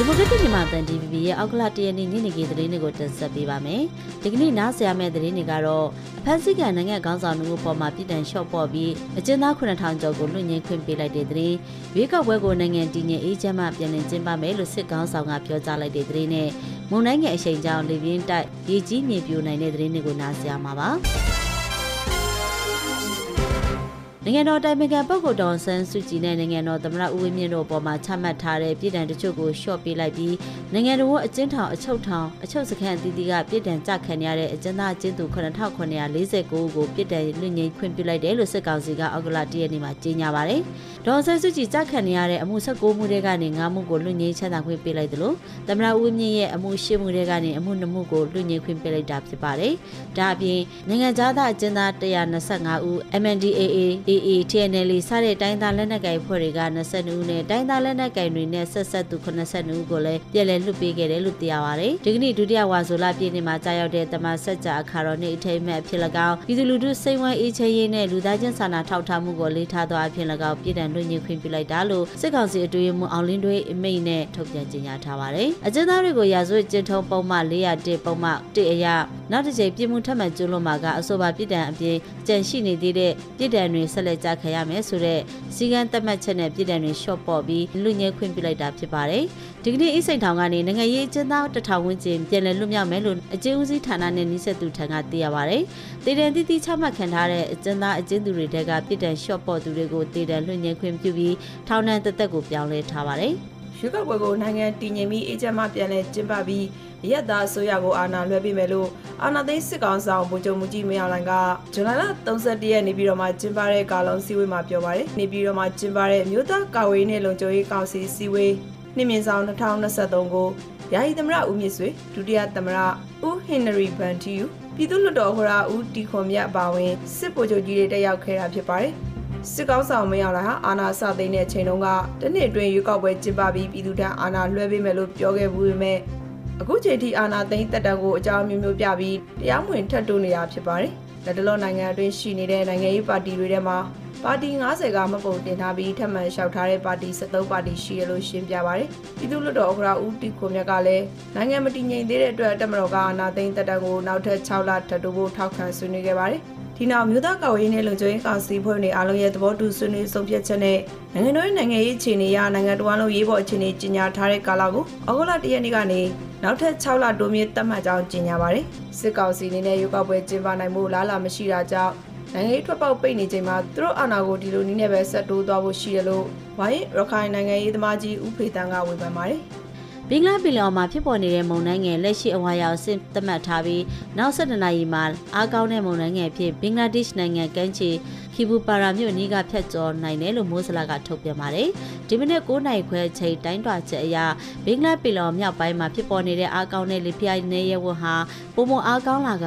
ဒီမိုကရက်တစ်မြန်မာတန် DVB ရဲ့အောက်ကလတရနေ့ညနေခင်းသတင်းတွေကိုတင်ဆက်ပေးပါမယ်။ဒီကနေ့နားဆင်ရမယ့်သတင်းတွေကတော့အဖက်စစ်ကန်နိုင်ငံခေါင်းဆောင်မှုပေါ်မှာပြည်တံလျှော့ပေါ့ပြီးအကျဉ်းသား9000ကျော်ကိုလွှင့်ငင်းခွင့်ပေးလိုက်တဲ့သတင်း။ရွေးကောက်ပွဲကိုနိုင်ငံတည်ငြိမ်အေးချမ်းမှပြန်လည်ကျင်းပမယ်လို့စစ်ကောင်ဆောင်ကပြောကြားလိုက်တဲ့သတင်းနဲ့မုံနိုင်ငံအရှိန်ကြောင့်လေပြင်းတိုက်ရေကြီးမြေပြိုနိုင်တဲ့သတင်းတွေကိုနားဆင်ရမှာပါ။ နိုင်ငံတော်တိုင်ပင်ခံပုဂ္ဂိုလ်တော်ဆန်းစုကြည်နဲ့နိုင်ငံတော်သမ္မတဦးဝင်းမြင့်တို့အပေါ်မှာချမှတ်ထားတဲ့ပြည်တံတချို့ကိုလျှော့ပေးလိုက်ပြီးနိုင်ငံတော်အကျဉ်းထောင်အချုပ်ထောင်အချုပ်စခန်းအသီးသီးကပြည်တံကြခံရတဲ့အကျဉ်းသားအကျဉ်းသူ9949ကိုပြည်တံလွှင့်ငင်းခွင့်ပြုလိုက်တယ်လို့စစ်ကောင်စီကအောက်ကလာတရက်နေ့မှာကြေညာပါတယ်။ဒေါ်ဆန်းစုကြည်ကြခံရတဲ့အမှု16မှုတွေကနေ9မှုကိုလွှင့်ငင်းချမ်းသာခွင့်ပေးလိုက်တယ်လို့သမ္မတဦးဝင်းမြင့်ရဲ့အမှု10မှုတွေကနေအမှု2မှုကိုလွှင့်ငင်းခွင့်ပေးလိုက်တာဖြစ်ပါတယ်။ဒါအပြင်နိုင်ငံသားအကျဉ်းသား125ဦး MNDAA AA TNL စတဲ့တိုင်းသားလက်နက်ကိုင်ဖွဲ့တွေက22ဦးနဲ့တိုင်းသားလက်နက်ကိုင်တွေနဲ့ဆက်ဆက်သူ82ဦးကိုလည်းပြည်လည်လွှတ်ပေးခဲ့တယ်လို့သိရပါတယ်။ဒီကနေ့ဒုတိယဝါဆိုလပြည်နယ်မှာကြာရောက်တဲ့တမန်ဆက်ကြအခါတော်နေ့အထိမ်းအမှတ်ဖြစ်၎င်းပြည်သူလူထုစိတ်ဝမ်းအေးချမ်းရေးနဲ့လူသားချင်းစာနာထောက်ထားမှုကိုလေးထားသောအဖြစ်၎င်းပြည်တံလွှင့်ညှိခွင့်ပြုလိုက်တာလို့စစ်ကောင်စီအတွေ့အမှုအောင်လင်းတွေအမိန့်နဲ့ထုတ်ပြန်ကြေညာထားပါတယ်။အကျဉ်းသားတွေကိုရာဇဝတ်ကျင့်ထုံးပုံမှန်401ပုံမှန်1အရာနောက်တစ်ချိန်ပြည်မှုထပ်မံကျွလွန်မှာကအဆိုပါပြည်တံအပြင်ကြန့်ရှိနေသေးတဲ့ပြည်တံတွေဆက်လက်ကြခံရမယ်ဆိုတဲ့စီကံသတ်မှတ်ချက်နဲ့ပြည်တံတွေရှော့ပေါ့ပြီးလူညဲခွင့်ပြုလိုက်တာဖြစ်ပါတယ်။ဒီကနေ့အိစိန်ထောင်ကနေနိုင်ငံရေးအကျဉ်းသားတထောင်ဝန်းကျင်ပြည်လည်လွတ်မြောက်မယ်လို့အကျဉ်းဦးစီးဌာနနဲ့နှိစက်သူထံကသိရပါတယ်။တေတံတိတိချမှတ်ခံထားတဲ့အကျဉ်းသားအကျဉ်းသူတွေတဲကပြည်တံရှော့ပေါ့သူတွေကိုတေတံလွှင့်ညဲခွင့်ပြုပြီးထောင်နှံတက်တက်ကိုပြောင်းလဲထားပါတယ်။ရွေးကောက်ပွဲကိုနိုင်ငံတည်ငြိမ်ပြီးအေဂျင့်မှပြန်လည်ကျင်းပပြီးရက်သားအစိုးရကိုအာဏာလွှဲပေးမယ်လို့အာဏာသိမ်းစစ်ကောင်ဆောင်ဗိုလ်ချုပ်မူကြီးမင်းအောင်လှိုင်ကဇွန်လ31ရက်နေပြည်တော်မှာကျင်းပတဲ့ကာလုံစည်းဝေးမှာပြောပါတယ်။နေပြည်တော်မှာကျင်းပတဲ့မြို့သားကာဝေးနဲ့လုံခြုံရေးကောင်စီစည်းဝေး နှင်းမြင့်ဆောင်2023ကိုယာယီသမရဦးမြင့်ဆွေဒုတိယသမရဦးဟင်နရီဘန်တီယူပြည်သူ့လွှတ်တော်ဟောရာဦးတီခွန်မြတ်အပါဝင်စစ်ဗိုလ်ချုပ်ကြီးတွေတက်ရောက်ခဲ့တာဖြစ်ပါတယ်။စစ်ကောင်းဆောင်မင်းအောင်လှိုင်ဟာအာဏာစသိမ်းတဲ့အချိန်တုန်းကတနစ်အတွင်းရွေးကောက်ပွဲကျင်းပပြီးပြည်သူထံအာဏာလွှဲပေးမယ်လို့ပြောခဲ့ဘူးပေမဲ့အခုချိန်ထိအာဏာသိမ်းတက်တံကိုအကြောင်းမျိုးမျိုးပြပြီးတရားမဝင်ထပ်တိုးနေတာဖြစ်ပါတယ်။လက်တလောနိုင်ငံအတွင်းရှိနေတဲ့နိုင်ငံရေးပါတီတွေထဲမှာ ပါတီ90ကမပုံတင်ထားပြီးထပ်မံလျှောက်ထားတဲ့ပါတီ73ပါတီရှိရလို့ရှင်းပြပါတယ်။ပြည်သူ့လွှတ်တော်ဥက္ကဋ္ဌဦးတီခွန်မြတ်ကလည်းနိုင်ငံမတည်ငြိမ်သေးတဲ့အတွက်တက်မတော်ကအာဏာသိမ်းတက်တံကိုနောက်ထပ်6လထပ်တိုးဖို့ထောက်ခံဆွေးနွေးခဲ့ပါတယ်။ဒီနောက်မြို့သားကောက်ရေးနဲ့လုံခြုံရေးကောင်စီဖွဲ့တွေအားလုံးရဲ့သဘောတူဆွေးနွေးဆုံးဖြတ်ချက်နဲ့နိုင်ငံတော်ရဲ့နိုင်ငံရေးအခြေအနေအရနိုင်ငံတော်လုံးရေးပေါ်အခြေအနေကြီးညာထားတဲ့ကာလကိုဩဂုတ်လ၁ရက်နေ့ကနေနောက်ထပ်6လတိုးမြင့်သတ်မှတ်ကြောင်းကြေညာပါတယ်စစ်ကောင်စီအနေနဲ့ရွေးကောက်ပွဲကျင်းပနိုင်မှုလားလာမရှိတာကြောင့် နိုင်ငံရေးထွက်ပေါက်ပိတ်နေချိန်မှာသူတို့အာဏာကိုဒီလိုနည်းနဲ့ပဲဆက်တိုးသွားဖို့ရှိတယ်လို့ဝိုင်းရခိုင်နိုင်ငံရေးသမားကြီးဦးဖေတန်းကဝေဖန်ပါတယ်ဘင်္ဂလားပင်လယ်အော်မှာဖြစ်ပေါ်နေတဲ့မုန်တိုင်းငယ်လက်ရှိအဝါရောက်အဆင့်သတ်မှတ်ထားပြီးနောက်ဆက်နှစ်နာရီမှာအားကောင်းတဲ့မုန်တိုင်းငယ်ဖြစ်ဘင်္ဂလားဒေ့ရှ်နိုင်ငံကမ်းခြေခီဘူပါရာမြို့နီးကဖြတ်ကျော်နိုင်တယ်လို့မိုးစလာကထုတ်ပြန်ပါတယ်။ဒီမနေ့9နိုင်ခွဲချိန်တိုင်းတွာချက်အရဘင်္ဂလားပင်လယ်အော်မြောက်ပိုင်းမှာဖြစ်ပေါ်နေတဲ့အားကောင်းတဲ့လေပြိုင်နေရဝဟာပုံမအားကောင်းလာက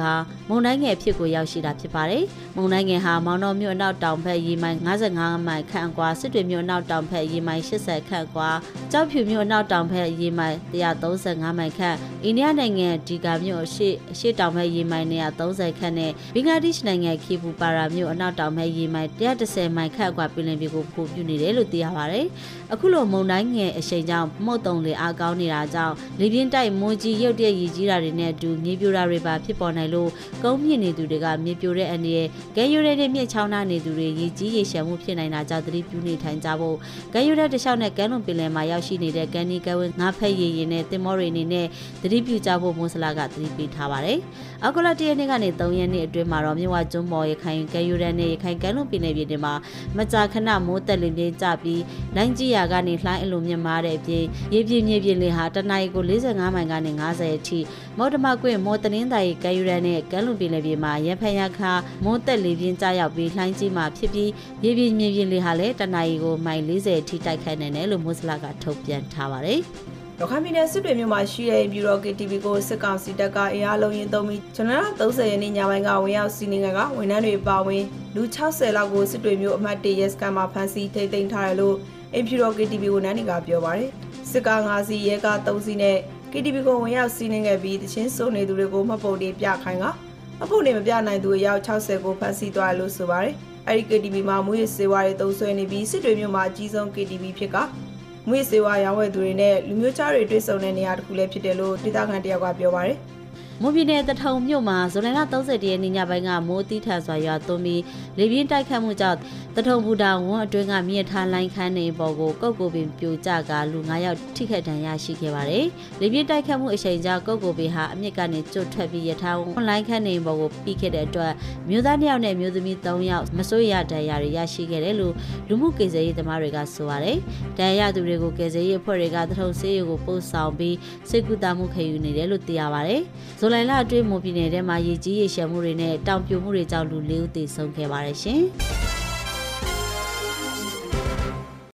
မုန်တိုင်းငယ်ဖြစ်ကိုရောက်ရှိတာဖြစ်ပါတယ်။မုန်တိုင်းငယ်ဟာမောင်တော်မြို့အနောက်တောင်ဘက်ရေမိုင်55မိုင်ခန့်ကွာစစ်တွေမြို့အနောက်တောင်ဘက်ရေမိုင်80ခန့်ကွာကြောက်ဖြူမြို့အနောက်တောင်ဘက်ရေမိုင်135မိုင်ခန့်အိန္ဒိယနိုင်ငံဒီကာမြို့အရှိအရှိတောင်ဘက်ရေမိုင်130ခန့်နဲ့ဘင်္ဂလားဒေ့ရှ်နိုင်ငံခီဘူပါရာမြို့အနောက်တောင်ဘက်ရေမိုင်130မိုင်ခန့်ကွာပြည်လင်ပြည်ကိုပို့ပြနေတယ်လို့သိရပါတယ်။အခုလိုမုန်တိုင်းငယ်အရှိန်ကြောင့်မှုတ်တုံလေအားကောင်းနေတာကြောင့်လေပြင်းတိုက်မွန်ကြီးရုတ်တရက်ရည်ကြီးတာတွေနဲ့အတူမြေပြိုတာတွေပါဖြစ်ပေါ်နိုင်လို့ကုန်းမြင့်နေသူတွေကမြေပြိုတဲ့အနေနဲ့ကဲယူရဲတဲ့မြင့်ချောင်းနာနေသူတွေရည်ကြီးရေရှမ်းမှုဖြစ်နိုင်တာကြောင့်သတိပြုနေထိုင်ကြဖို့ကဲယူရဲတခြားနဲ့ကဲလွန်ပင်လယ်မှာရောက်ရှိနေတဲ့ကန်နီကဲဝင်းငါးဖက်ရည်ရင်နဲ့တင်မောတွေအနေနဲ့သတိပြုကြဖို့မွန်စလာကသတိပေးထားပါတယ်။အောက်ကလတရက်နေ့ကနေ3ရက်နေ့အတွင်းမှာတော့မြဝကျွန်းပေါ်ရခိုင်ကဲယူရဲနဲ့ရခိုင်ကဲလွန်ပင်လယ်ပြည်တွေမှာမကြာခဏမိုးတက်လင်းပြင်းကြပြီးလိုင်းကြီးရာကနေလှိုင်းအလိုမြင့်မားတဲ့အပြင်ရေပြင်းမြေပြင်းလေးဟာတနအီကို45မိုင်ကနေ90အထိမော်တမကွင့်မော်တနင်းတိုင်ကဲယူရဲနဲ့ကဲလွန်ပင်လယ်ပြည်မှာရဖန်ရခါမိုးတက်လေပြင်းကြရောက်ပြီးလှိုင်းကြီးမှာဖြစ်ပြီးရေပြင်းမြေပြင်းလေးဟာလည်းတနအီကိုမိုင်40အထိတိုက်ခိုက်နိုင်တယ်လို့မွတ်စလာကထုတ်ပြန်ထားပါတယ်။ရခိုင်ပြည်နယ်စစ်တွေမြို့မှာရှိတဲ့ဘီရို KTV ကိုစစ်ကောင်စီတပ်ကအင်အားလုံးရင်သုံးပြီးဇန်နဝါရီ30ရက်နေ့ညပိုင်းကဝင်ရောက်စီးနင်းကဝန်ထမ်းတွေပါဝင်လူ60လောက်ကိုစစ်တွေမြို့အမှတ်1ရဲစခန်းမှာဖမ်းဆီးထိန်းသိမ်းထားတယ်လို့အင်ဖြူရော KTV ဝန်ထမ်းတွေကပြောပါတယ်စစ်ကား5စီးရဲကား3စီးနဲ့ KTV ကိုဝင်ရောက်စီးနင်းခဲ့ပြီးတချင်းစုံနေသူတွေကိုမှတ်ပုံတွေပြခိုင်းက မှတ်ပုံတွေမပြနိုင်သူအယောက်60ကိုဖမ်းဆီးသွားတယ်လို့ဆိုပါတယ်အဲဒီ KTV မှာမူရစေဝါတွေတုံးဆွဲနေပြီးစစ်တွေမြို့မှာအကြီးဆုံး KTV ဖြစ်ကမွေးစေဝါရောင်းဝယ်သူတွေနဲ့လူမျိုးခြားတွေတွေ့ဆုံတဲ့နေရာတစ်ခုလည်းဖြစ်တယ်လို့ဒေသခံတယောက်ကပြောပါတယ်။ မွန်ပြည်နယ်တထုံမြို့မှာဇူလိုင်လ30ရက်နေ့ညပိုင်းကမိုးတိထန်စွာရွာသွန်းပြီးလေပြင်းတိုက်ခတ်မှုကြောင့်တထုံဘူတာဝန်းအတွင်းကမြေထားလိုင်းခန်းနေပေါ်ကိုကုတ်ကိုပင်ပြိုကျကလူ9ယောက်ထိခိုက်ဒဏ်ရာရှိခဲ့ပါတယ်။လေပြင်းတိုက်ခတ်မှုအချိန်ကြောင့်ကုတ်ကိုပင်ဟာအမြစ်ကနေကျွတ်ထွက်ပြီးရထားဝန်းလိုင်းခန်းနေပေါ်ကိုပြီးခဲ့တဲ့အတွက်မြို့သား2ယောက်နဲ့မြို့သမီး3ယောက်မစိုးရဒဏ်ရာတွေရရှိခဲ့တယ်လို့လူမှုကေဇရေးသမားတွေကဆိုပါတယ်။ဒဏ်ရာရသူတွေကိုကေဇရေးအဖွဲ့တွေကတထုံဆေးရုံကိုပို့ဆောင်ပြီးစိတ်ကူတာမှုခံယူနေတယ်လို့သိရပါတယ်။ဇူလိုင်လအတွင်းမွန်ပြည်နယ်ထဲမှာရေကြီးရေရှမ်းမှုတွေနဲ့တောင်ပြိုမှုတွေကြောင့်လူ၄ဦးသေဆုံးခဲ့ပါတယ်ရှင်။